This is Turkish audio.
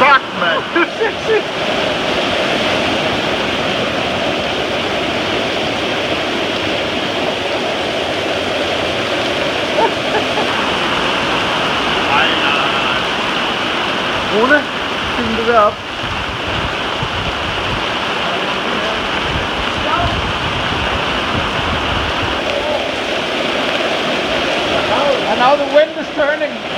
Bakma. Ohne Kindbewerb now the wind is turning.